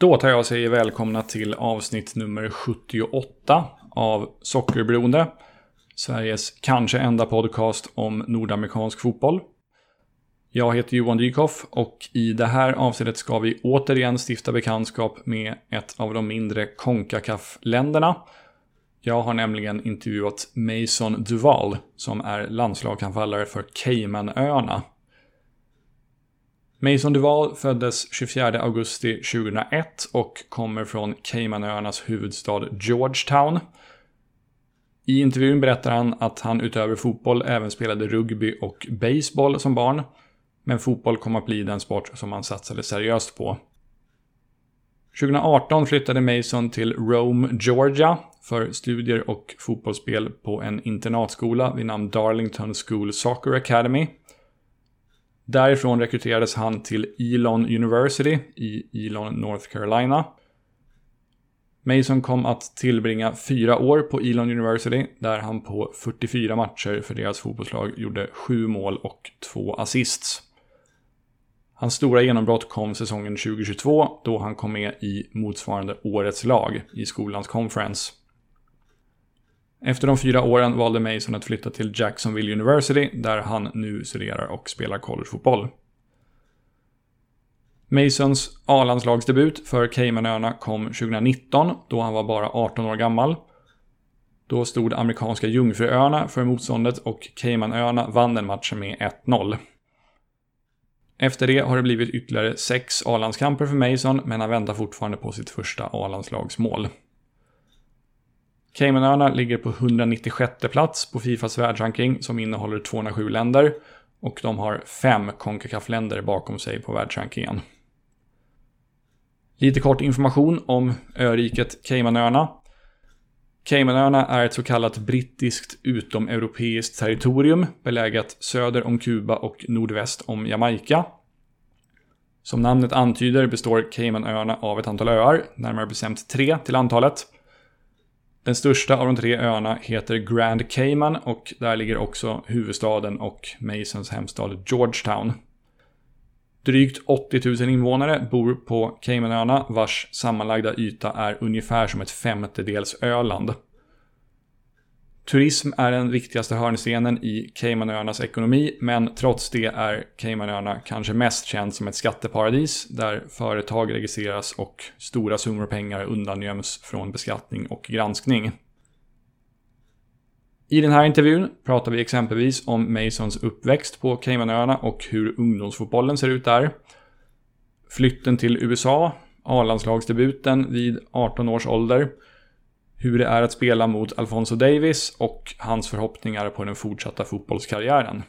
Då tar jag och säger välkomna till avsnitt nummer 78 av Sockerberoende. Sveriges kanske enda podcast om nordamerikansk fotboll. Jag heter Johan Dykhoff och i det här avsnittet ska vi återigen stifta bekantskap med ett av de mindre Concacaf-länderna. Jag har nämligen intervjuat Mason Duval som är landslagsanfallare för Caymanöarna. Mason Duval föddes 24 augusti 2001 och kommer från Caymanöarnas huvudstad Georgetown. I intervjun berättar han att han utöver fotboll även spelade rugby och baseball som barn. Men fotboll kom att bli den sport som han satsade seriöst på. 2018 flyttade Mason till Rome, Georgia för studier och fotbollsspel på en internatskola vid namn Darlington School Soccer Academy. Därifrån rekryterades han till Elon University i Elon, North Carolina. Mason kom att tillbringa fyra år på Elon University där han på 44 matcher för deras fotbollslag gjorde sju mål och två assists. Hans stora genombrott kom säsongen 2022 då han kom med i motsvarande årets lag i skolans conference. Efter de fyra åren valde Mason att flytta till Jacksonville University där han nu studerar och spelar collegefotboll. Masons A-landslagsdebut för Caymanöarna kom 2019 då han var bara 18 år gammal. Då stod amerikanska Jungfruöarna för motståndet och Caymanöarna vann den matchen med 1-0. Efter det har det blivit ytterligare sex A-landskamper för Mason men han väntar fortfarande på sitt första A-landslagsmål. Caymanöarna ligger på 196 plats på Fifas världsranking som innehåller 207 länder och de har fem Concacaf-länder bakom sig på världsrankingen. Lite kort information om öriket Caymanöarna. Caymanöarna är ett så kallat brittiskt utomeuropeiskt territorium beläget söder om Kuba och nordväst om Jamaica. Som namnet antyder består Caymanöarna av ett antal öar, närmare bestämt tre till antalet. Den största av de tre öarna heter Grand Cayman och där ligger också huvudstaden och Masons hemstad Georgetown. Drygt 80 000 invånare bor på Caymanöarna vars sammanlagda yta är ungefär som ett femtedels Öland. Turism är den viktigaste hörnstenen i Caymanöarnas ekonomi, men trots det är Caymanöarna kanske mest känt som ett skatteparadis där företag registreras och stora summor pengar undangöms från beskattning och granskning. I den här intervjun pratar vi exempelvis om Masons uppväxt på Caymanöarna och hur ungdomsfotbollen ser ut där. Flytten till USA, A-landslagsdebuten vid 18 års ålder, hur det är att spela mot Alfonso Davis och hans förhoppningar på den fortsatta fotbollskarriären.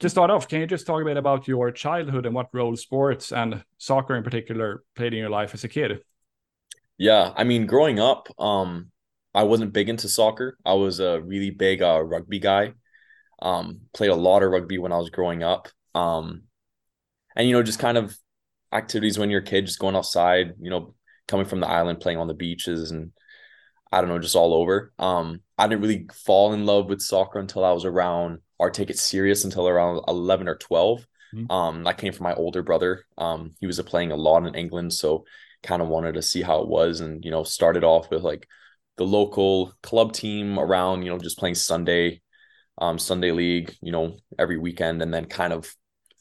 to start off, can you just talk a bit about your childhood and what role sports and soccer in particular played in your life as a kid? Yeah, I mean, growing up, um, I wasn't big into soccer. I was a really big uh, rugby guy. Um, played a lot of rugby when I was growing up. Um, and you know, just kind of activities when you're a kid, just going outside. You know, coming from the island, playing on the beaches, and I don't know, just all over. Um, I didn't really fall in love with soccer until I was around or take it serious until around 11 or 12. Mm-hmm. Um, I came from my older brother. Um, he was playing a lot in England, so kind of wanted to see how it was, and you know, started off with like the local club team around, you know, just playing Sunday, um, Sunday league, you know, every weekend, and then kind of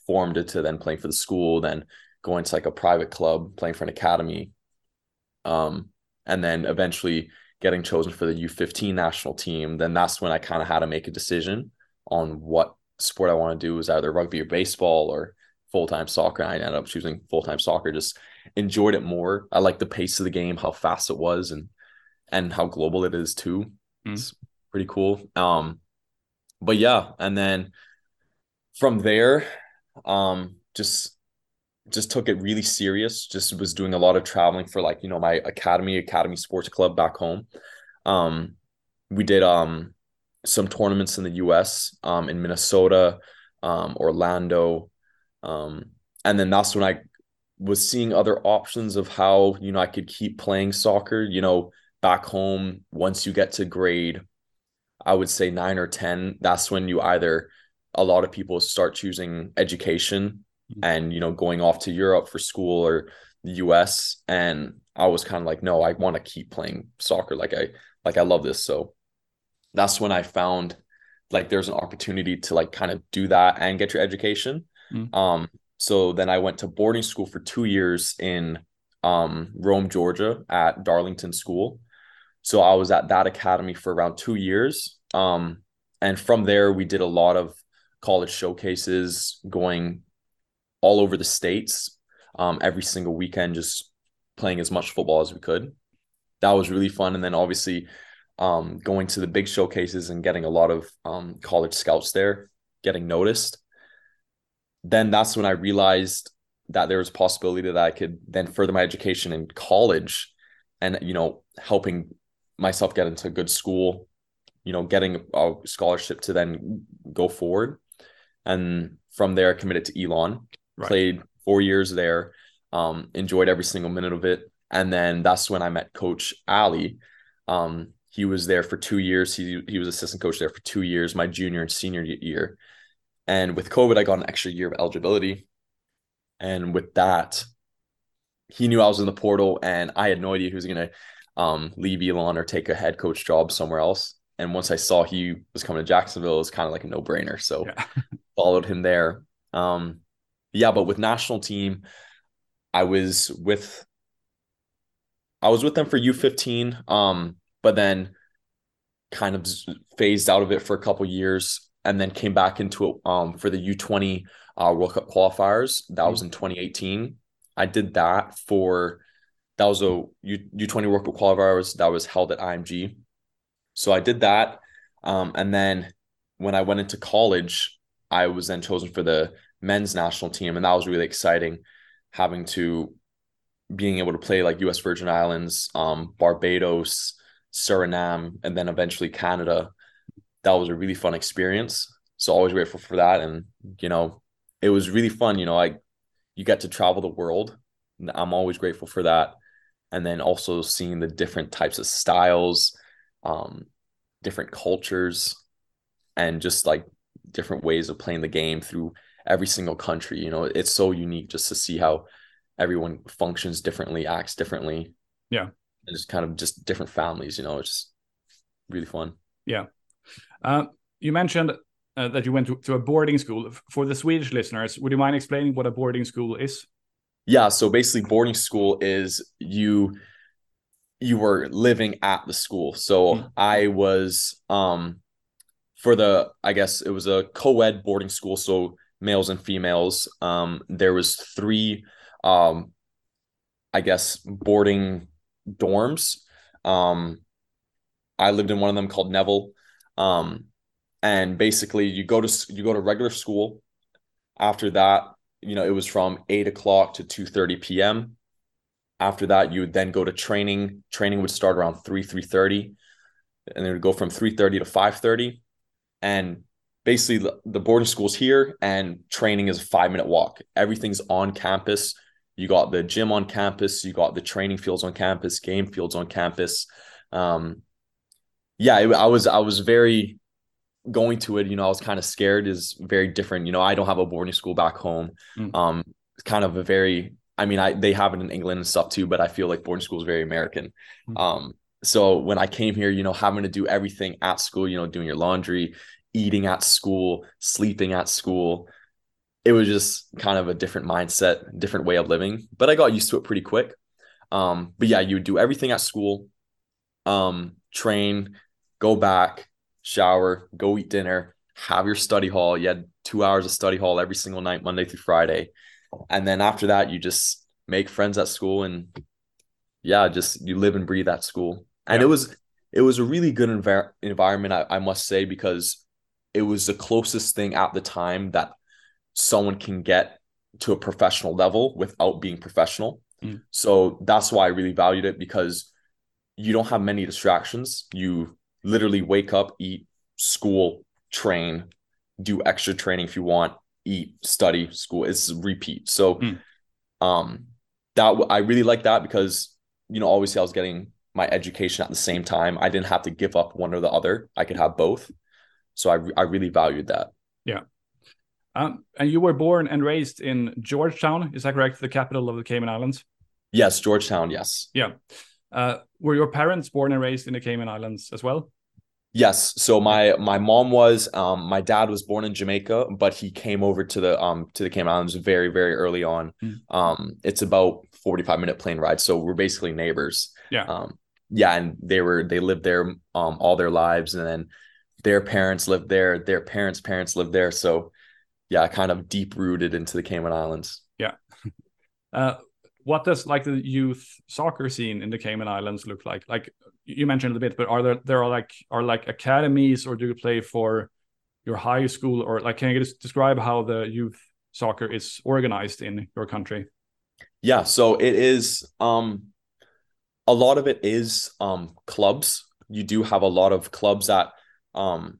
formed it to then playing for the school, then going to like a private club, playing for an academy, um, and then eventually getting chosen for the U15 national team. Then that's when I kind of had to make a decision on what sport I want to do was either rugby or baseball or full time soccer. I ended up choosing full time soccer. Just enjoyed it more. I like the pace of the game, how fast it was, and and how global it is too. Mm. It's pretty cool. Um, but yeah, and then from there, um, just just took it really serious. Just was doing a lot of traveling for like you know my academy, academy sports club back home. Um, we did um some tournaments in the U.S. Um, in Minnesota, um, Orlando, um, and then that's when I was seeing other options of how, you know, I could keep playing soccer, you know, back home once you get to grade I would say 9 or 10, that's when you either a lot of people start choosing education mm-hmm. and you know going off to Europe for school or the US and I was kind of like no I want to keep playing soccer like I like I love this so that's when I found like there's an opportunity to like kind of do that and get your education mm. um so then I went to boarding school for 2 years in um Rome Georgia at Darlington School so I was at that academy for around 2 years um and from there we did a lot of college showcases going all over the states um, every single weekend, just playing as much football as we could. That was really fun. And then obviously um, going to the big showcases and getting a lot of um, college scouts there, getting noticed. Then that's when I realized that there was a possibility that I could then further my education in college and, you know, helping myself get into a good school, you know, getting a scholarship to then go forward and from there committed to Elon. Right. Played four years there, um, enjoyed every single minute of it, and then that's when I met Coach Ali. Um, he was there for two years. He he was assistant coach there for two years, my junior and senior year. And with COVID, I got an extra year of eligibility. And with that, he knew I was in the portal, and I had no idea he was gonna um, leave Elon or take a head coach job somewhere else. And once I saw he was coming to Jacksonville, it was kind of like a no brainer. So yeah. followed him there. Um, yeah, but with national team, I was with I was with them for U15, um, but then kind of phased out of it for a couple years and then came back into it um, for the U20 uh, World Cup qualifiers. That mm-hmm. was in 2018. I did that for that was a U, U20 World Cup qualifiers that was held at IMG. So I did that. Um, and then when I went into college, I was then chosen for the men's national team, and that was really exciting. Having to being able to play like U.S. Virgin Islands, um, Barbados, Suriname, and then eventually Canada. That was a really fun experience. So always grateful for that, and you know, it was really fun. You know, I you get to travel the world. I'm always grateful for that, and then also seeing the different types of styles, um, different cultures, and just like different ways of playing the game through every single country. You know, it's so unique just to see how everyone functions differently, acts differently. Yeah. And just kind of just different families, you know, it's just really fun. Yeah. Uh, you mentioned uh, that you went to, to a boarding school. For the Swedish listeners, would you mind explaining what a boarding school is? Yeah, so basically boarding school is you you were living at the school. So mm-hmm. I was um for the I guess it was a co-ed boarding school, so males and females. Um, there was three, um, I guess, boarding dorms. Um, I lived in one of them called Neville. Um, and basically, you go to you go to regular school. After that, you know, it was from eight o'clock to two thirty p.m. After that, you would then go to training. Training would start around three three thirty, and it would go from three thirty to five thirty and basically the boarding school's here and training is a five minute walk everything's on campus you got the gym on campus you got the training fields on campus game fields on campus um yeah it, i was i was very going to it you know i was kind of scared is very different you know i don't have a boarding school back home mm. um it's kind of a very i mean i they have it in england and stuff too but i feel like boarding school is very american mm. um so when I came here, you know, having to do everything at school, you know, doing your laundry, eating at school, sleeping at school, it was just kind of a different mindset, different way of living. But I got used to it pretty quick. Um, but yeah, you would do everything at school, um, train, go back, shower, go eat dinner, have your study hall. You had two hours of study hall every single night, Monday through Friday. And then after that, you just make friends at school and yeah, just you live and breathe at school and yeah. it was it was a really good env- environment I, I must say because it was the closest thing at the time that someone can get to a professional level without being professional mm. so that's why i really valued it because you don't have many distractions you literally wake up eat school train do extra training if you want eat study school it's repeat so mm. Um, that I really like that because you know obviously I was getting my education at the same time. I didn't have to give up one or the other. I could have both. So I I really valued that. Yeah. Um, and you were born and raised in Georgetown, is that correct? The capital of the Cayman Islands. Yes, Georgetown. Yes. Yeah. Uh, were your parents born and raised in the Cayman Islands as well? Yes. So my my mom was. Um, my dad was born in Jamaica, but he came over to the um to the Cayman Islands very very early on. Mm. Um, it's about forty five minute plane ride, so we're basically neighbors. Yeah. Um, yeah, and they were they lived there um all their lives, and then their parents lived there. Their parents' parents lived there. So yeah, kind of deep rooted into the Cayman Islands. Yeah. Uh, what does like the youth soccer scene in the Cayman Islands look like? Like you mentioned a bit, but are there there are like are like academies or do you play for your high school or like can you describe how the youth soccer is organized in your country? Yeah, so it is um a lot of it is um clubs. You do have a lot of clubs that um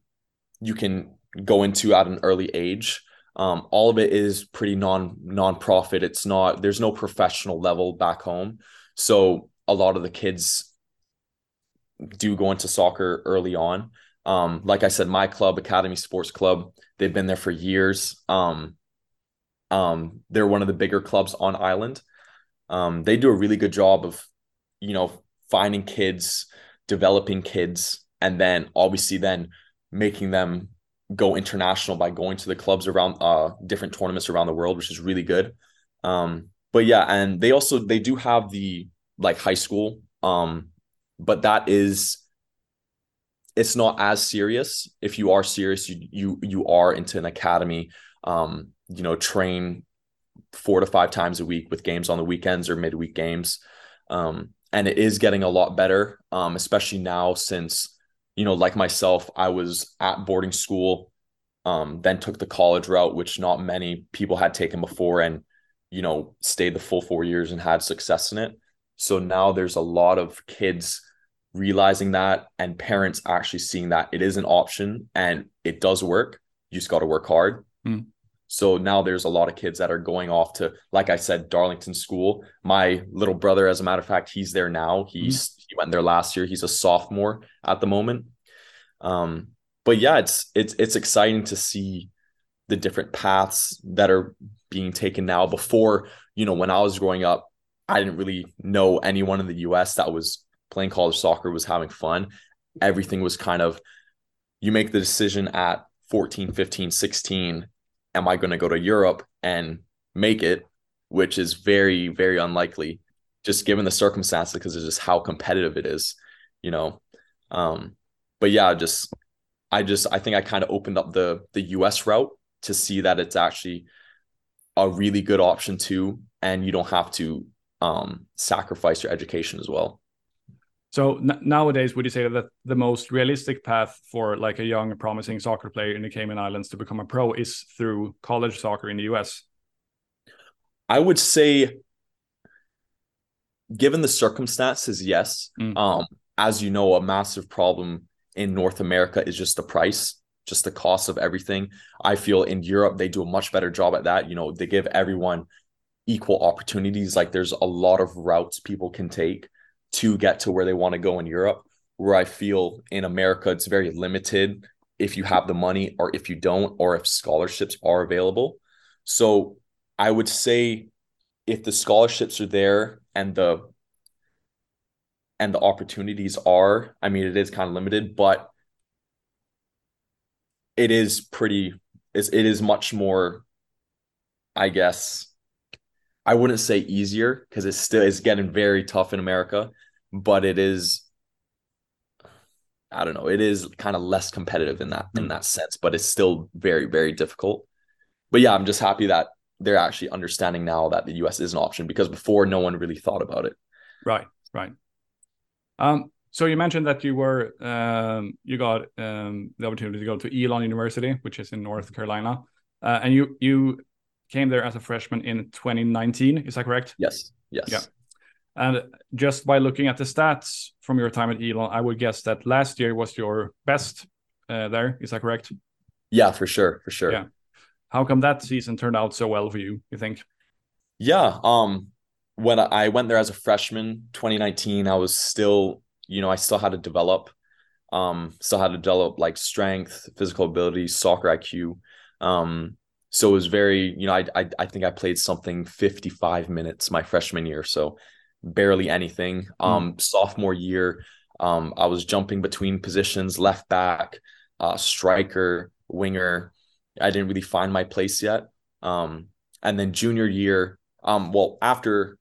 you can go into at an early age. Um, all of it is pretty non non-profit. It's not there's no professional level back home. So a lot of the kids do go into soccer early on. Um, like I said, my club, Academy Sports Club, they've been there for years. Um, um, they're one of the bigger clubs on island. Um, they do a really good job of, you know, finding kids, developing kids, and then obviously then making them go international by going to the clubs around uh different tournaments around the world, which is really good. Um, but yeah, and they also they do have the like high school, um, but that is it's not as serious. If you are serious, you you you are into an academy, um, you know, train four to five times a week with games on the weekends or midweek games. Um, and it is getting a lot better, um, especially now since you know, like myself, I was at boarding school, um, then took the college route, which not many people had taken before, and you know, stayed the full four years and had success in it. So now there's a lot of kids realizing that and parents actually seeing that it is an option and it does work. You just got to work hard. Mm. So now there's a lot of kids that are going off to, like I said, Darlington School. My little brother, as a matter of fact, he's there now. He's mm he went there last year. He's a sophomore at the moment. Um, but yeah, it's it's it's exciting to see the different paths that are being taken now. Before, you know, when I was growing up, I didn't really know anyone in the US that was playing college soccer was having fun. Everything was kind of you make the decision at 14, 15, 16, am I going to go to Europe and make it, which is very very unlikely just given the circumstances because it's just how competitive it is, you know. Um, but yeah, just I just I think I kind of opened up the the US route to see that it's actually a really good option too, and you don't have to um, sacrifice your education as well. So nowadays, would you say that the most realistic path for like a young, promising soccer player in the Cayman Islands to become a pro is through college soccer in the US? I would say given the circumstances, yes. Mm. Um, as you know, a massive problem in North America is just the price, just the cost of everything. I feel in Europe they do a much better job at that. You know, they give everyone equal opportunities. Like there's a lot of routes people can take to get to where they want to go in Europe. Where I feel in America it's very limited if you have the money or if you don't, or if scholarships are available. So I would say if the scholarships are there and the and the opportunities are i mean it is kind of limited but it is pretty it's, it is much more i guess i wouldn't say easier because it's still it's getting very tough in america but it is i don't know it is kind of less competitive in that in hmm. that sense but it's still very very difficult but yeah i'm just happy that they're actually understanding now that the US is an option because before no one really thought about it. Right, right. Um, so you mentioned that you were um, you got um, the opportunity to go to Elon University, which is in North Carolina, uh, and you you came there as a freshman in 2019. Is that correct? Yes. Yes. Yeah. And just by looking at the stats from your time at Elon, I would guess that last year was your best uh, there. Is that correct? Yeah, for sure, for sure. Yeah. How come that season turned out so well for you? You think? Yeah. Um, when I went there as a freshman, 2019, I was still, you know, I still had to develop, um, still had to develop like strength, physical ability, soccer IQ. Um, so it was very, you know, I, I I think I played something 55 minutes my freshman year, so barely anything. Hmm. Um, mm. sophomore year, um, I was jumping between positions, left back, uh, striker, winger. I didn't really find my place yet. Um, and then junior year, um, well, after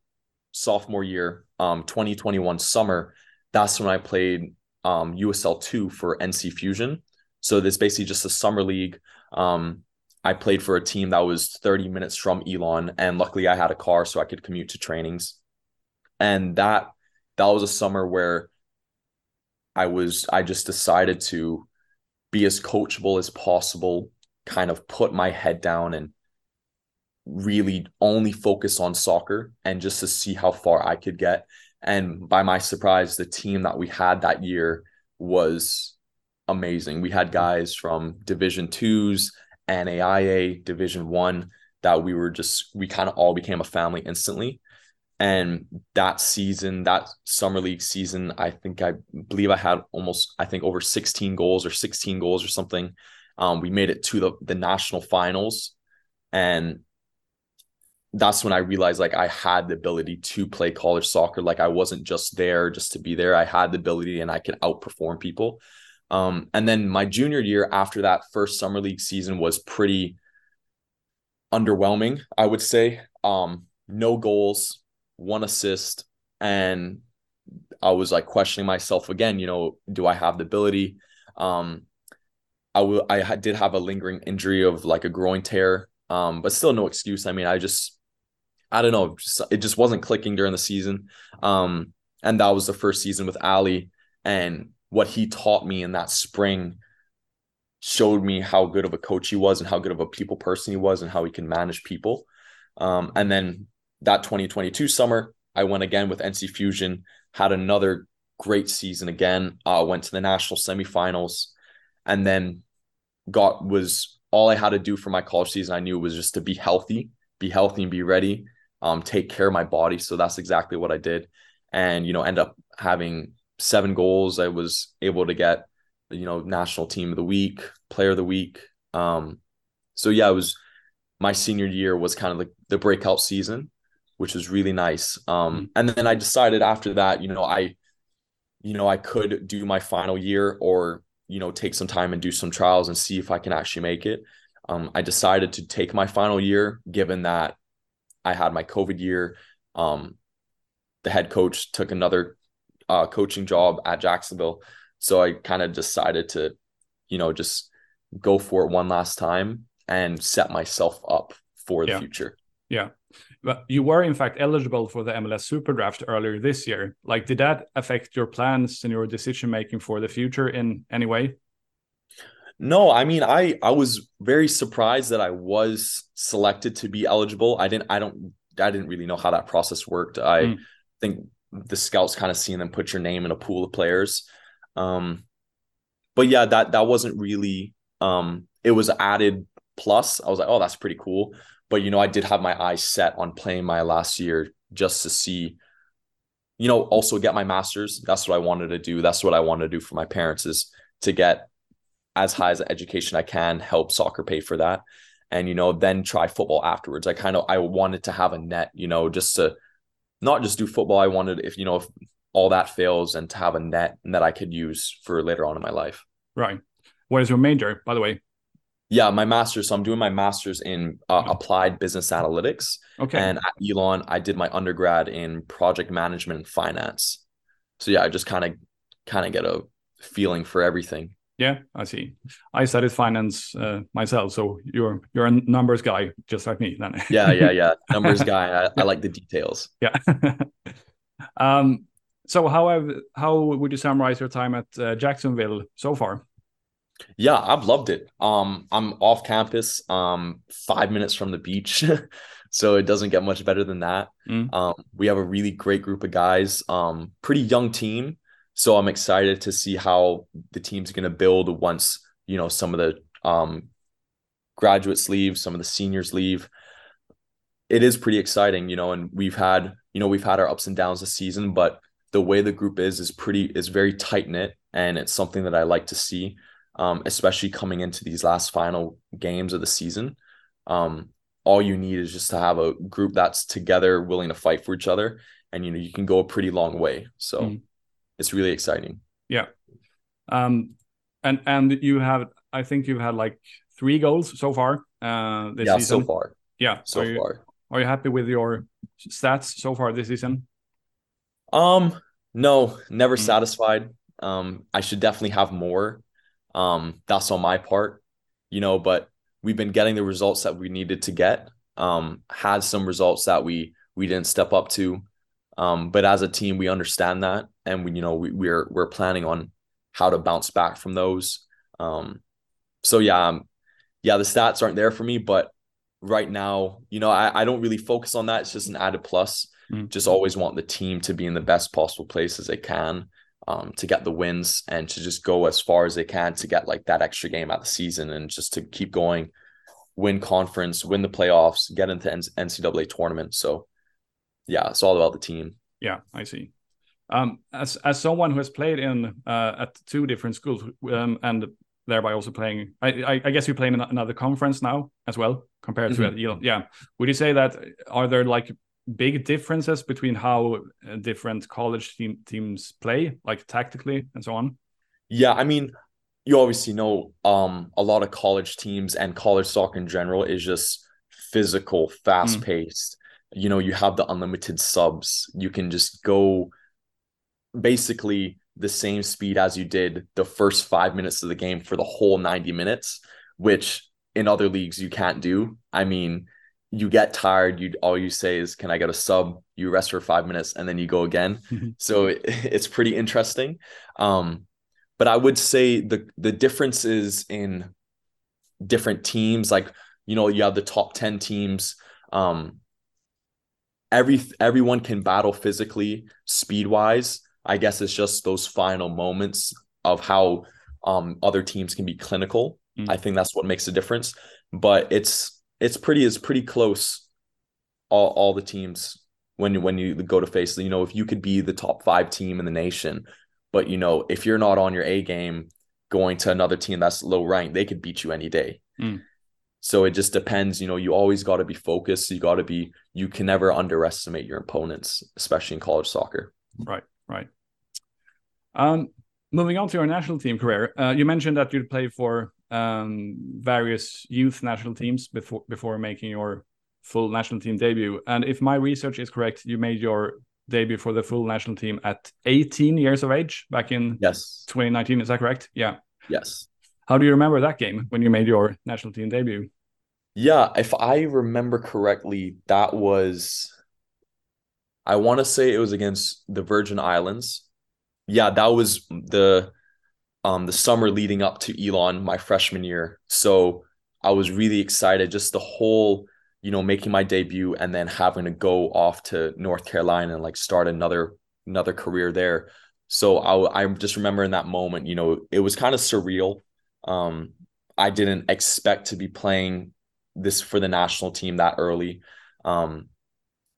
sophomore year, um, 2021 summer, that's when I played um, USL two for NC Fusion. So this basically just a summer league. Um, I played for a team that was 30 minutes from Elon, and luckily I had a car so I could commute to trainings. And that that was a summer where I was I just decided to be as coachable as possible, kind of put my head down and really only focus on soccer and just to see how far I could get. And by my surprise, the team that we had that year was amazing. We had guys from Division twos, NAIA, Division one that we were just we kind of all became a family instantly. And that season, that summer league season, I think I believe I had almost I think over 16 goals or 16 goals or something. Um, we made it to the the national finals, and that's when I realized like I had the ability to play college soccer. Like I wasn't just there just to be there. I had the ability and I could outperform people. Um, and then my junior year after that first summer league season was pretty underwhelming, I would say. Um, no goals, one assist, and I was like questioning myself again. You know, do I have the ability? Um, I will. I did have a lingering injury of like a groin tear, um, but still no excuse. I mean, I just I don't know, just, it just wasn't clicking during the season. Um, and that was the first season with Ali. And what he taught me in that spring showed me how good of a coach he was and how good of a people person he was and how he can manage people. Um, and then that 2022 summer, I went again with NC Fusion, had another great season again, uh, went to the national semifinals, and then got was all I had to do for my college season. I knew was just to be healthy, be healthy and be ready um, take care of my body. So that's exactly what I did. And, you know, end up having seven goals. I was able to get, you know, national team of the week, player of the week. Um, so yeah, it was my senior year was kind of like the breakout season, which was really nice. Um, mm-hmm. and then I decided after that, you know, I, you know, I could do my final year or, you know, take some time and do some trials and see if I can actually make it. Um, I decided to take my final year, given that I had my COVID year. Um, the head coach took another uh, coaching job at Jacksonville. So I kind of decided to, you know, just go for it one last time and set myself up for the yeah. future. Yeah. But you were in fact eligible for the MLS Super Draft earlier this year. Like, did that affect your plans and your decision making for the future in any way? No, I mean, I I was very surprised that I was selected to be eligible. I didn't I don't I didn't really know how that process worked. I mm. think the scouts kind of seeing them put your name in a pool of players. Um, but yeah, that that wasn't really um it was added plus. I was like, oh, that's pretty cool. But you know, I did have my eyes set on playing my last year just to see, you know, also get my master's. That's what I wanted to do. That's what I wanted to do for my parents is to get as high as education I can, help soccer pay for that. And, you know, then try football afterwards. I kind of I wanted to have a net, you know, just to not just do football. I wanted if, you know, if all that fails and to have a net that I could use for later on in my life. Right. What is your major, by the way? Yeah, my master's. So I'm doing my master's in uh, applied business analytics. Okay. And at Elon, I did my undergrad in project management and finance. So yeah, I just kind of kind of get a feeling for everything. Yeah, I see. I studied finance uh, myself, so you're you're a numbers guy, just like me. Then. yeah, yeah, yeah. Numbers guy. I, I like the details. Yeah. um. So how have how would you summarize your time at uh, Jacksonville so far? Yeah, I've loved it. Um, I'm off campus, um, five minutes from the beach, so it doesn't get much better than that. Mm. Um, we have a really great group of guys. Um, pretty young team. So I'm excited to see how the team's going to build once, you know, some of the um, graduates leave, some of the seniors leave. it is pretty exciting, you know, and we've had, you know, we've had our ups and downs this season, but the way the group is is pretty is very tight knit, and it's something that I like to see, um, especially coming into these last final games of the season. Um, all you need is just to have a group that's together, willing to fight for each other, and you know you can go a pretty long way. So mm. it's really exciting. Yeah, um, and and you have, I think you've had like three goals so far. Uh, this yeah, season. so far. Yeah, so are you, far. Are you happy with your stats so far this season? Um, no, never mm. satisfied. Um, I should definitely have more. Um, that's on my part, you know, but we've been getting the results that we needed to get. Um, had some results that we we didn't step up to. Um, but as a team, we understand that, and we you know we, we're we're planning on how to bounce back from those. Um, so yeah, um, yeah, the stats aren't there for me, but right now, you know, I, I don't really focus on that. It's just an added plus. Mm. Just always want the team to be in the best possible place as they can um, to get the wins and to just go as far as they can to get like that extra game out of the season and just to keep going, win conference, win the playoffs, get into NCAA tournament. So, yeah, it's all about the team. Yeah, I see. Um, as as someone who has played in uh, at two different schools um, and thereby also playing, I, I, I guess you play in another conference now as well compared mm-hmm. to Yeah, would you say that are there like big differences between how uh, different college team, teams play, like tactically and so on? Yeah, I mean, you obviously know um, a lot of college teams and college soccer in general is just physical, fast paced. Mm. You know, you have the unlimited subs. You can just go basically the same speed as you did the first five minutes of the game for the whole 90 minutes, which in other leagues you can't do. I mean, you get tired you all you say is can i get a sub? You rest for five minutes and then you go again. So it, it's pretty interesting. Um but i would say the the differences in different teams. Like you know you have the top 10 teams. Um every everyone can battle physically speed wise i guess it's just those final moments of how um other teams can be clinical. Mm. i think that's what makes a difference. But it's it's pretty is pretty close all, all the teams when when you go to face you know if you could be the top five team in the nation but you know if you're not on your a game going to another team that's low ranked they could beat you any day. Mm. so it just depends you know you always got to be focused. You got to be you can never underestimate your opponents especially in college soccer. Right right. Um moving on to your national team career uh, you mentioned that you'd play for um, various youth national teams before before making your full national team debut. And if my research is correct, you made your debut for the full national team at 18 years of age back in yes 2019. Is that correct? Yeah. Yes. How do you remember that game when you made your national team debut? Yeah, if I remember correctly, that was I want to say it was against the Virgin Islands. Yeah, that was the um, the summer leading up to Elon, my freshman year. So I was really excited, just the whole, you know, making my debut and then having to go off to North Carolina and like start another another career there. So I I just remember in that moment, you know, it was kind of surreal. Um, I didn't expect to be playing this for the national team that early. Um,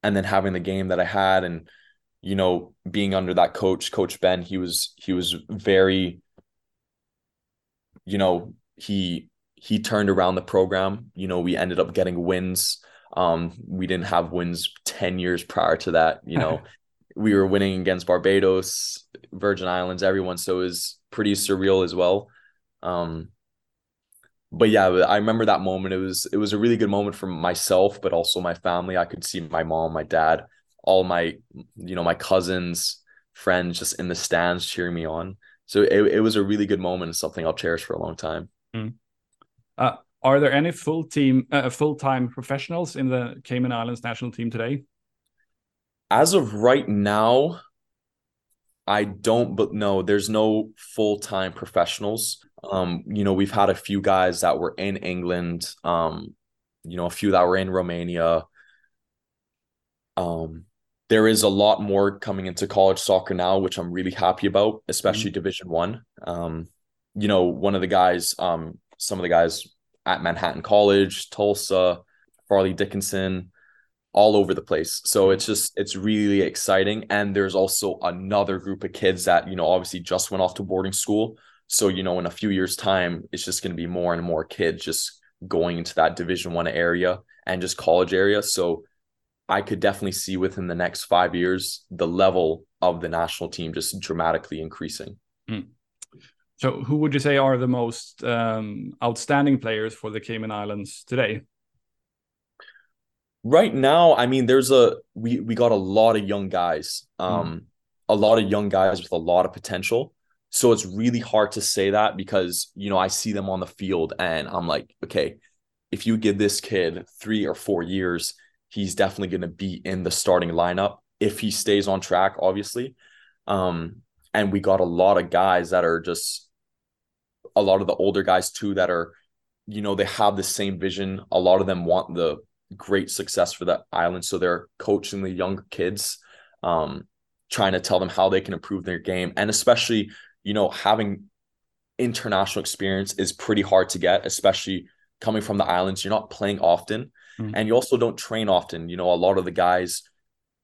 and then having the game that I had and you know being under that coach coach Ben he was he was very you know, he he turned around the program. You know, we ended up getting wins. Um, we didn't have wins 10 years prior to that. You know, we were winning against Barbados, Virgin Islands, everyone. So it was pretty surreal as well. Um, but yeah, I remember that moment. It was it was a really good moment for myself, but also my family. I could see my mom, my dad, all my you know my cousins, friends just in the stands cheering me on so it, it was a really good moment and something I'll cherish for a long time. Mm. Uh, are there any full team, uh, full time professionals in the Cayman Islands national team today? As of right now, I don't, but no, there's no full time professionals. Um, you know, we've had a few guys that were in England, um, you know, a few that were in Romania. Um, there is a lot more coming into college soccer now, which I'm really happy about, especially mm-hmm. Division One. Um, you know, one of the guys, um, some of the guys at Manhattan College, Tulsa, Fairleigh Dickinson, all over the place. So it's just it's really exciting. And there's also another group of kids that, you know, obviously just went off to boarding school. So, you know, in a few years' time, it's just going to be more and more kids just going into that division one area and just college area. So I could definitely see within the next five years the level of the national team just dramatically increasing. Mm. So, who would you say are the most um, outstanding players for the Cayman Islands today? Right now, I mean, there's a we we got a lot of young guys, hmm. um, mm. a lot of young guys with a lot of potential. So it's really hard to say that because you know I see them on the field and I'm like, okay, if you give this kid three or four years, he's definitely going to be in the starting lineup if he stays on track, obviously. Um, and we got a lot of guys that are just a lot of the older guys too that are, you know, they have the same vision. A lot of them want the great success for the island, so they're coaching the younger kids, um, trying to tell them how they can improve their game, and especially, you know, having international experience is pretty hard to get, especially coming from the islands. You're not playing often mm-hmm. and you also don't train often. You know, a lot of the guys,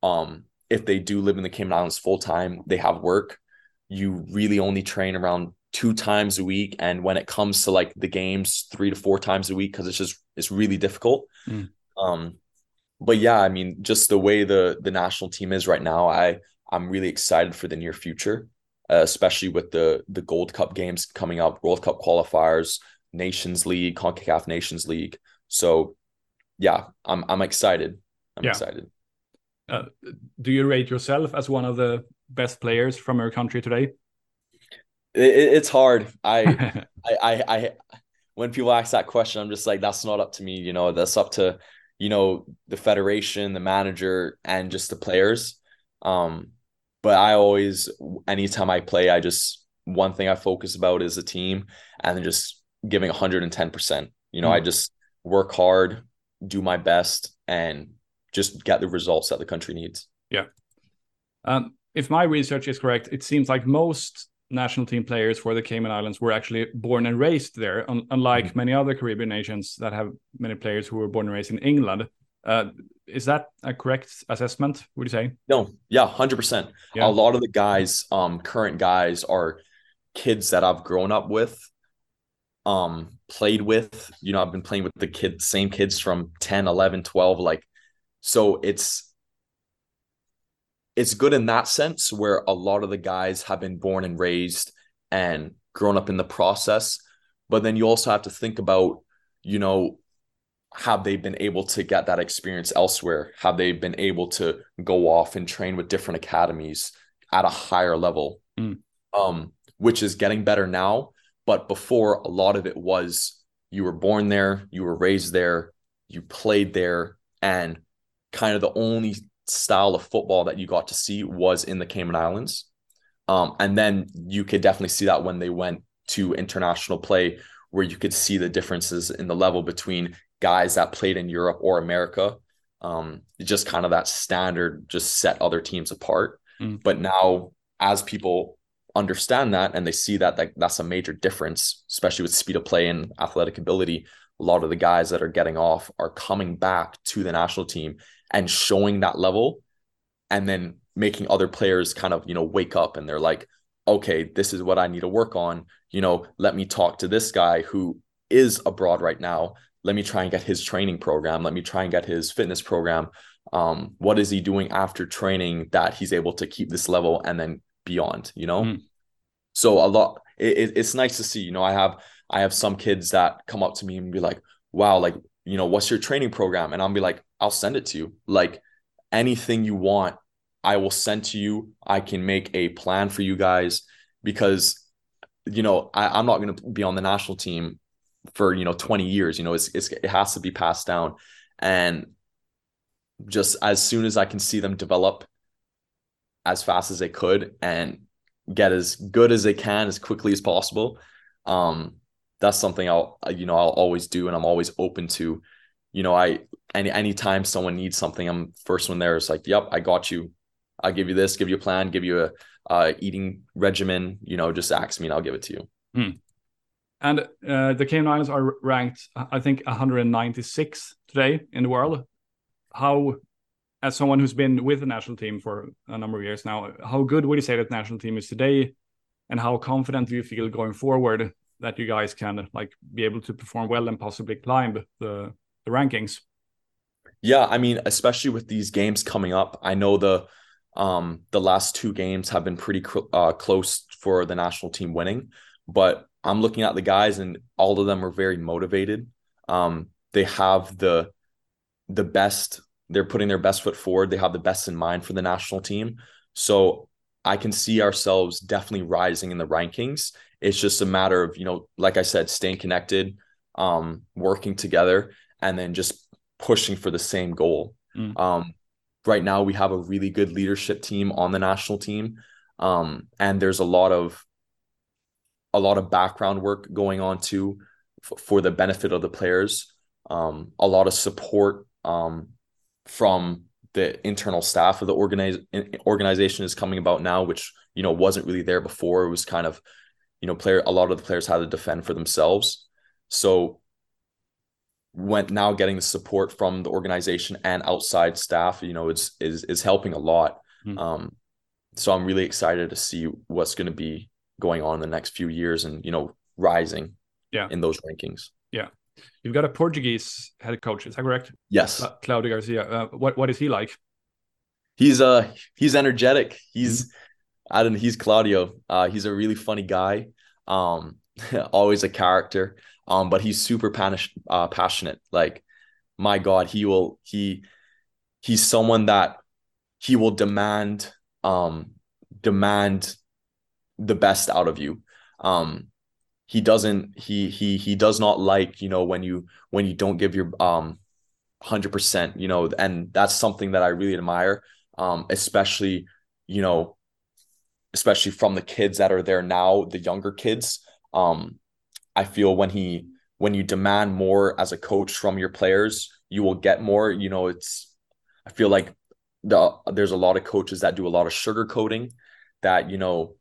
um, if they do live in the Cayman Islands full time, they have work. You really only train around two times a week, and when it comes to like the games, three to four times a week because it's just it's really difficult. Mm. Um, but yeah, I mean, just the way the the national team is right now, I I'm really excited for the near future, uh, especially with the the Gold Cup games coming up, World Cup qualifiers, Nations League, CONCACAF Nations League. So yeah, I'm I'm excited. I'm yeah. excited. Uh, do you rate yourself as one of the best players from your country today? It, it's hard. I, I, I, I, when people ask that question, I'm just like, that's not up to me. You know, that's up to, you know, the federation, the manager, and just the players. Um, but I always, anytime I play, I just one thing I focus about is the team, and just giving 110. percent You know, mm. I just work hard, do my best and just get the results that the country needs. Yeah. Um, if my research is correct, it seems like most national team players for the Cayman Islands were actually born and raised there, un- unlike mm-hmm. many other Caribbean nations that have many players who were born and raised in England. Uh, is that a correct assessment? Would you say? No, yeah, hundred yeah. percent. A lot of the guys, um, current guys, are kids that I've grown up with um played with you know i've been playing with the kids same kids from 10 11 12 like so it's it's good in that sense where a lot of the guys have been born and raised and grown up in the process but then you also have to think about you know have they been able to get that experience elsewhere have they been able to go off and train with different academies at a higher level mm. um which is getting better now but before, a lot of it was you were born there, you were raised there, you played there, and kind of the only style of football that you got to see was in the Cayman Islands. Um, and then you could definitely see that when they went to international play, where you could see the differences in the level between guys that played in Europe or America. Um, just kind of that standard just set other teams apart. Mm. But now, as people understand that and they see that, that that's a major difference, especially with speed of play and athletic ability. A lot of the guys that are getting off are coming back to the national team and showing that level and then making other players kind of, you know, wake up and they're like, okay, this is what I need to work on. You know, let me talk to this guy who is abroad right now. Let me try and get his training program. Let me try and get his fitness program. Um, what is he doing after training that he's able to keep this level and then beyond, you know? Mm. So a lot, it, it's nice to see, you know, I have, I have some kids that come up to me and be like, wow, like, you know, what's your training program? And I'll be like, I'll send it to you. Like anything you want, I will send to you. I can make a plan for you guys because, you know, I, I'm not going to be on the national team for, you know, 20 years, you know, it's, it's, it has to be passed down. And just as soon as I can see them develop as fast as they could and get as good as they can as quickly as possible. Um, that's something I'll you know I'll always do, and I'm always open to. You know, I any anytime someone needs something, I'm first one there. It's like, yep, I got you. I'll give you this, give you a plan, give you a eating regimen. You know, just ask me and I'll give it to you. Hmm. And uh, the Cayman Islands are ranked, I think, 196 today in the world. How as someone who's been with the national team for a number of years now, how good would you say that national team is today, and how confident do you feel going forward that you guys can like be able to perform well and possibly climb the the rankings? Yeah, I mean, especially with these games coming up, I know the um the last two games have been pretty cl- uh, close for the national team winning, but I'm looking at the guys and all of them are very motivated. Um, they have the the best. They're putting their best foot forward. They have the best in mind for the national team. So I can see ourselves definitely rising in the rankings. It's just a matter of you know, like I said, staying connected, um, working together, and then just pushing for the same goal. Mm. Um, right now, we have a really good leadership team on the national team, um, and there's a lot of a lot of background work going on too f- for the benefit of the players. Um, a lot of support um, from the internal staff of the organize- organization is coming about now, which you know wasn't really there before. It was kind of you know player a lot of the players had to defend for themselves. So went now getting the support from the organization and outside staff, you know, it's is is helping a lot. Mm. Um, so I'm really excited to see what's going to be going on in the next few years and you know rising yeah in those rankings yeah you've got a portuguese head coach is that correct? Yes. Uh, claudio garcia uh, what what is he like? He's uh he's energetic. He's mm-hmm. i don't know he's claudio. Uh he's a really funny guy um always a character um but he's super panish, uh, passionate. Like my god he will he he's someone that he will demand um demand the best out of you. Um, he doesn't he he he does not like you know when you when you don't give your um 100% you know and that's something that i really admire um especially you know especially from the kids that are there now the younger kids. Um i feel when he when you demand more as a coach from your players you will get more you know it's i feel like the there's a lot of coaches that do a lot of sugarcoating that you know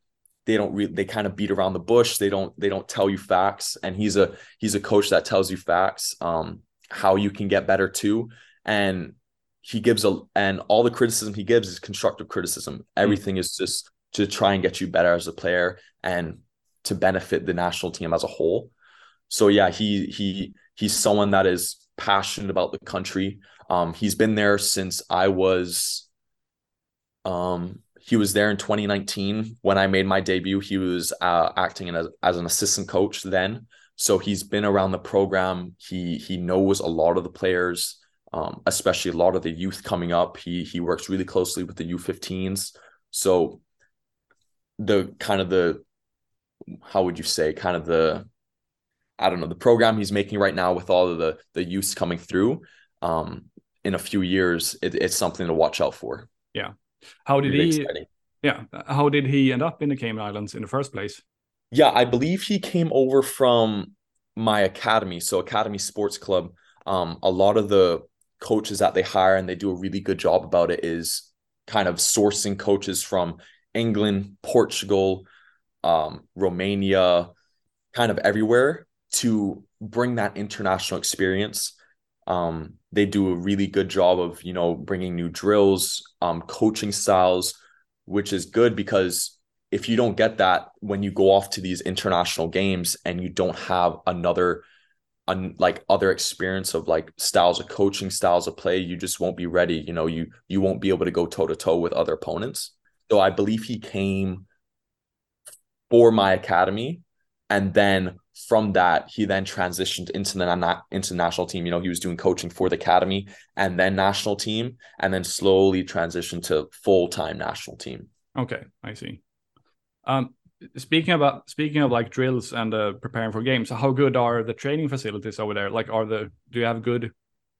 they don't really they kind of beat around the bush. They don't they don't tell you facts. And he's a he's a coach that tells you facts um how you can get better too. And he gives a and all the criticism he gives is constructive criticism. Mm. everything mm-hmm. is just to try and get you better as a player and to benefit the national team as a whole. So yeah he he he's someone that is passionate about the country. Um he's been there since i was um he was there in 2019 when I made my debut. He was uh, acting as, as an assistant coach then, so he's been around the program. He he knows a lot of the players, um, especially a lot of the youth coming up. He he works really closely with the U15s. So the kind of the how would you say kind of the I don't know the program he's making right now with all of the the youths coming through. Um, in a few years, it, it's something to watch out for. Yeah. How did he? Exciting. Yeah, how did he end up in the Cayman Islands in the first place? Yeah, I believe he came over from my academy, so Academy Sports Club. Um, a lot of the coaches that they hire and they do a really good job about it is kind of sourcing coaches from England, Portugal, um, Romania, kind of everywhere to bring that international experience. Um, they do a really good job of you know bringing new drills, um, coaching styles, which is good because if you don't get that when you go off to these international games and you don't have another un, like other experience of like styles of coaching styles of play you just won't be ready you know you you won't be able to go toe to toe with other opponents. So i believe he came for my academy and then from that, he then transitioned into the into the national team. You know, he was doing coaching for the academy and then national team, and then slowly transitioned to full time national team. Okay, I see. Um, speaking about speaking of like drills and uh, preparing for games, how good are the training facilities over there? Like, are the do you have good?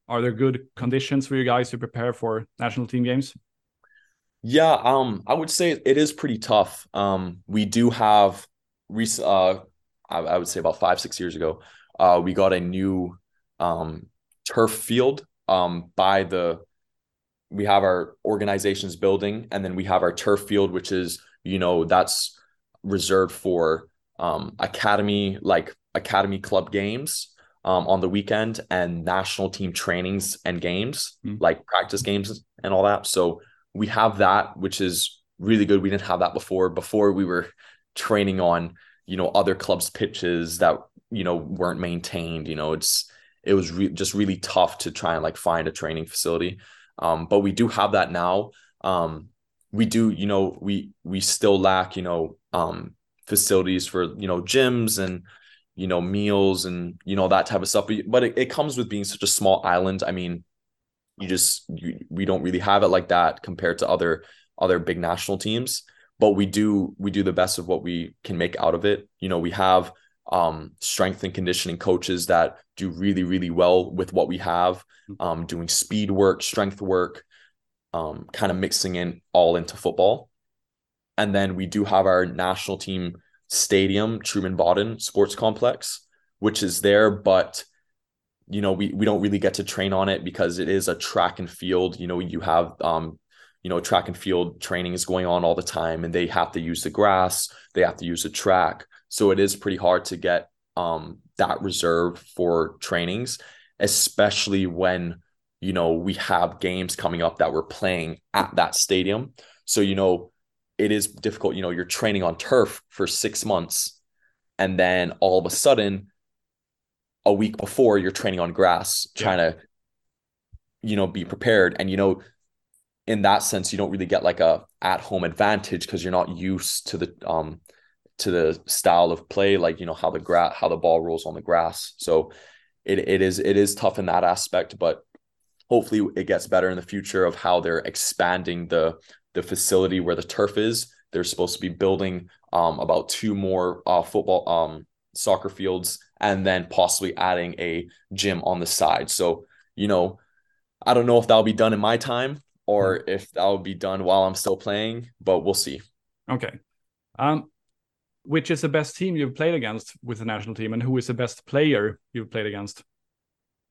Are there good conditions for you guys to prepare for national team games? Yeah, um, I would say it is pretty tough. Um, we do have recent uh I, I would say about five six years ago, uh, we got a new um, turf field um, by the. We have our organization's building, and then we have our turf field, which is you know that's reserved for um, academy like academy club games. um, on the weekend and national team trainings and games, Mm. like practice games and all that. So we have that, which is really good. We didn't have that before. Before we were training on, you know, other clubs' pitches that, you know, weren't maintained. You know, it's it was re- just really tough to try and like find a training facility. Um, but we do have that now. Um, we do, you know, we we still lack, you know, um, facilities for you know gyms and you know meals and you know that type of stuff. But, it, it comes with being such a small island. I mean, you just you, we don't really have it like that compared to other other big national teams. But we do we do the best of what we can make out of it. You know, we have um, strength and conditioning coaches that do really really well with what we have, um, doing speed work, strength work, um, kind of mixing in all into football. And then we do have our national team stadium, Truman Bodden Sports Complex, which is there, but you know, we we don't really get to train on it because it is a track and field. You know, you have um, you know, track and field training is going on all the time, and they have to use the grass, they have to use the track. So it is pretty hard to get um that reserved for trainings, especially when you know we have games coming up that we're playing at that stadium. So you know it is difficult. You know, you're training on turf for six months, and then all of a sudden, a week before, you're training on grass, trying to, you know, be prepared. And you know, in that sense, you don't really get like a at home advantage because you're not used to the um to the style of play, like you know how the gra- how the ball rolls on the grass. So it it is it is tough in that aspect, but hopefully it gets better in the future of how they're expanding the the facility where the turf is. They're supposed to be building um, about two more uh, football um, soccer fields and then possibly adding a gym on the side. So, you know, I don't know if that'll be done in my time or if that'll be done while I'm still playing, but we'll see. Okay. Um, which is the best team you've played against with the national team, and who is the best player you've played against?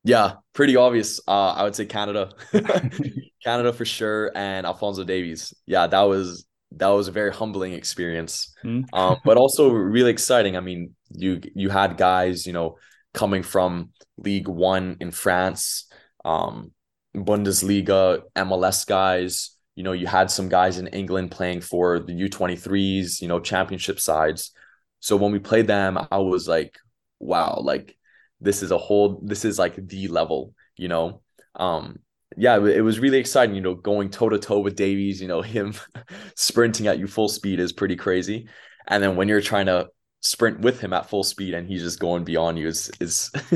Yeah, pretty obvious. Uh, I would say Canada, Canada for sure, and Alphonso Davies. Yeah, that was that was a very humbling experience, Mm. um, but also really exciting. I mean, you you had guys, you know, coming from League One in France, um, Bundesliga, MLS guys. You know, you had some guys in England playing for the U twenty threes, you know, championship sides. So when we played them, I was like, wow, like this is a whole this is like the level you know um yeah it was really exciting you know going toe to toe with davies you know him sprinting at you full speed is pretty crazy and then when you're trying to sprint with him at full speed and he's just going beyond you is is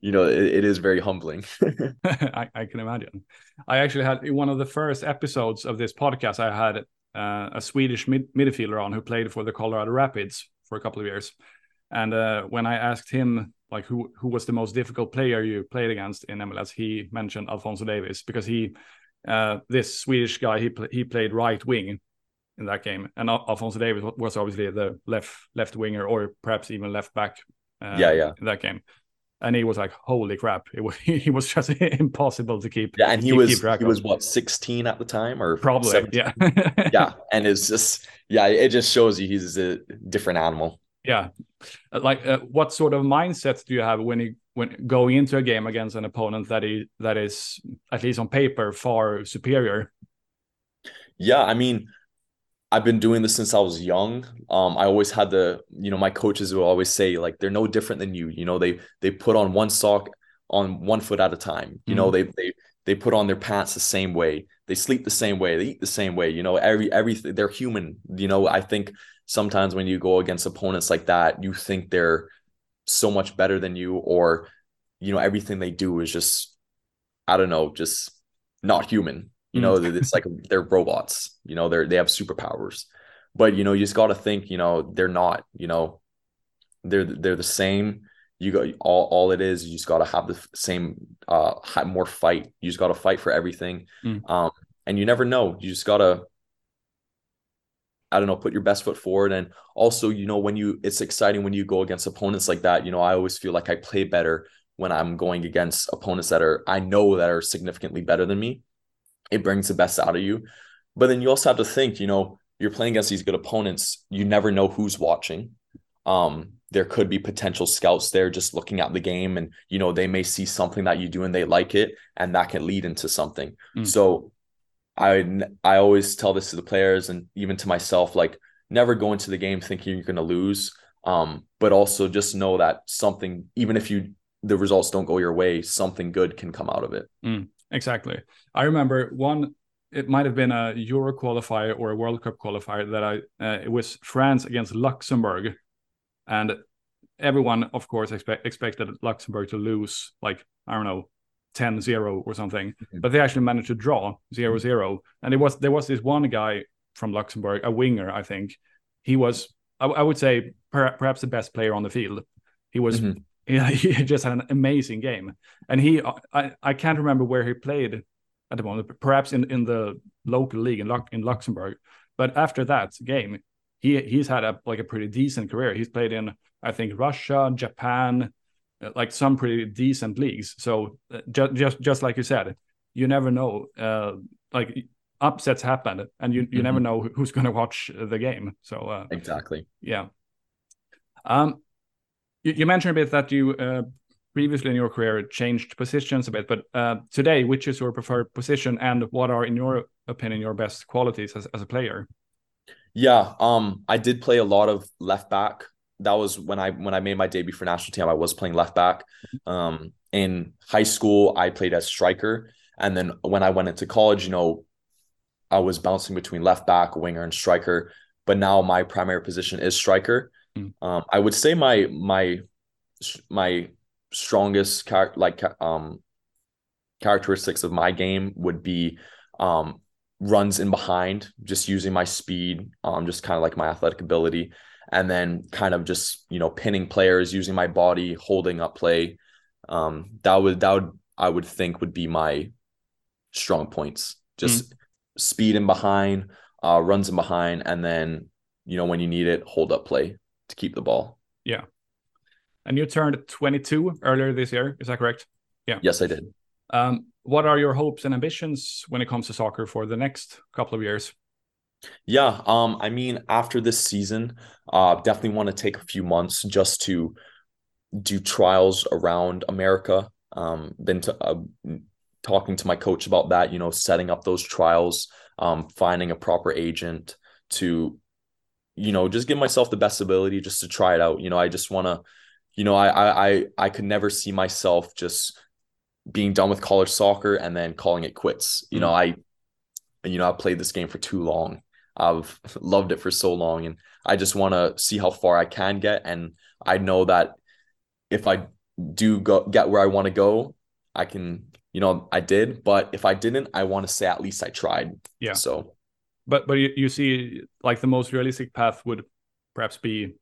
you know it, it is very humbling I, I can imagine. I actually had in one of the first episodes of this podcast, I had uh, a Swedish mid- midfielder on who played for the Colorado Rapids for a couple of years. And uh, when I asked him like who who was the most difficult player you played against in MLS, he mentioned Alphonso Davies because he uh, this Swedish guy he pl- he played right wing in that game, and Al- Alphonso Davies was obviously the left left winger or perhaps even left back. Uh, Yeah, yeah. In that game, and he was like, "Holy crap!" It was he was just impossible to keep. yeah and he keep- was keep he was what 16 at the time or probably 17? yeah yeah and it's just yeah it just shows you he's a different animal yeah Uh, like uh, what sort of mindset do you have when you when going into a game against an opponent that is that is at least on paper far superior Yeah, I mean, I've been doing this since I was young. Um, I always had the, you know, my coaches will always say like they're no different than you. You know, they they put on one sock on one foot at a time. You know, they they they put on their pants the same way. They sleep the same way. They eat the same way. You know, every everything they're human. You know, I think sometimes when you go against opponents like that, you think they're so much better than you, or you know, everything they do is just, I don't know, just not human. You know, it's like they're robots. You know, they're they have superpowers, but you know, you just got to think. You know, they're not. You know, they're they're the same. You got all all it is. You just got to have the same, uh, have more fight. You just got to fight for everything. Mm. Um, and you never know. You just gotta. I don't know, put your best foot forward. And also, you know, when you, it's exciting when you go against opponents like that. You know, I always feel like I play better when I'm going against opponents that are, I know that are significantly better than me. It brings the best out of you. But then you also have to think, you know, you're playing against these good opponents. You never know who's watching. um, there could be potential scouts there just looking at the game and you know they may see something that you do and they like it and that can lead into something mm. so i i always tell this to the players and even to myself like never go into the game thinking you're going to lose um, but also just know that something even if you the results don't go your way something good can come out of it mm, exactly i remember one it might have been a euro qualifier or a world cup qualifier that i uh, it was france against luxembourg and everyone, of course, expect, expected Luxembourg to lose, like, I don't know, 10 0 or something. Mm-hmm. But they actually managed to draw 0 0. And it was there was this one guy from Luxembourg, a winger, I think. He was, I, I would say, per, perhaps the best player on the field. He was, mm-hmm. yeah, he just had an amazing game. And he, I, I can't remember where he played at the moment, perhaps in, in the local league in, in Luxembourg. But after that game, he he's had a like a pretty decent career. He's played in I think Russia, Japan, uh, like some pretty decent leagues. So uh, just just just like you said, you never know. Uh, like upsets happen, and you you mm-hmm. never know who's going to watch the game. So uh, exactly, yeah. Um, you, you, mentioned a bit that you uh, previously in your career changed positions a bit, but uh, today, which is your preferred position, and what are, in your opinion, your best qualities as, as a player? Yeah, um, I did play a lot of left back. That was when I when I made my debut for national team. I was playing left back. Um, in high school, I played as striker, and then when I went into college, you know, I was bouncing between left back, winger, and striker. But now my primary position is striker. Mm. Um, I would say my my my strongest char- like um characteristics of my game would be um runs in behind, just using my speed, um, just kind of like my athletic ability, and then kind of just you know pinning players, using my body, holding up play. Um, that would that would I would think would be my strong points. Just mm. speed in behind, uh, runs in behind, and then you know when you need it, hold up play to keep the ball. Yeah. And you turned 22 earlier this year. Is that correct? Yeah. Yes, I did. Um, what are your hopes and ambitions when it comes to soccer for the next couple of years? Yeah, um, I mean, after this season, uh, definitely want to take a few months just to do trials around America. Um, been to, uh, talking to my coach about that. You know, setting up those trials, um, finding a proper agent to, you know, just give myself the best ability just to try it out. You know, I just want to, you know, I I I could never see myself just being done with college soccer and then calling it quits. You mm know, I you know, I've played this game for too long. I've loved it for so long and I just want to see how far I can get and I know that if I do go get where I want to go, I can, you know, I did, but if I didn't, I want to say at least I tried. Yeah. So but but you, you see like the most realistic path would perhaps be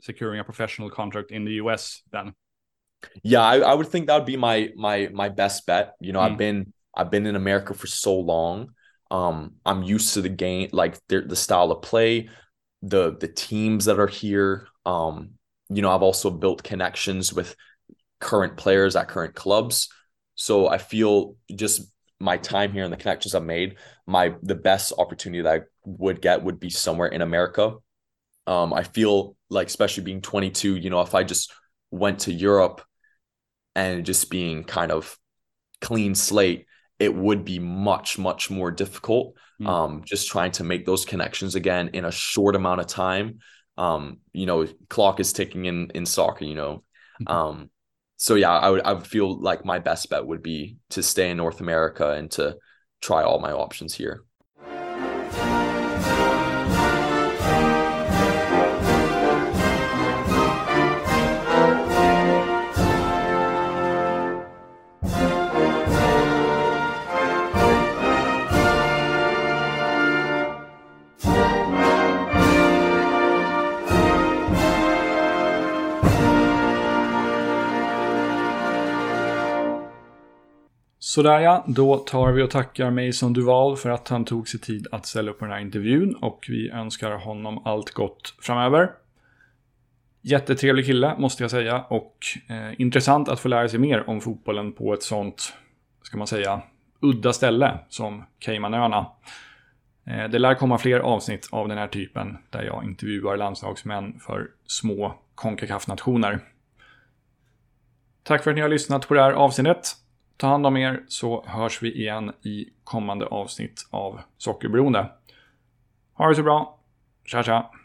securing a professional contract in the US then. Yeah, I, I would think that would be my my my best bet. You know, mm. I've been I've been in America for so long. Um, I'm used to the game, like the, the style of play, the the teams that are here. Um, you know, I've also built connections with current players at current clubs. So I feel just my time here and the connections I've made, my the best opportunity that I would get would be somewhere in America. Um, I feel like especially being 22, you know, if I just went to Europe and just being kind of clean slate, it would be much, much more difficult. Mm. Um, just trying to make those connections again in a short amount of time. Um, you know, clock is ticking in in soccer, you know. Mm-hmm. Um, so yeah, I would I would feel like my best bet would be to stay in North America and to try all my options here. Sådär ja, då tar vi och tackar Mason Duval för att han tog sig tid att ställa upp på den här intervjun och vi önskar honom allt gott framöver. Jättetrevlig kille måste jag säga och eh, intressant att få lära sig mer om fotbollen på ett sånt, ska man säga, udda ställe som Caymanöarna. Eh, det lär komma fler avsnitt av den här typen där jag intervjuar landslagsmän för små Concacaf-nationer. Tack för att ni har lyssnat på det här avsnittet. Ta hand om er så hörs vi igen i kommande avsnitt av Sockerberoende. Ha det så bra. Tja tja!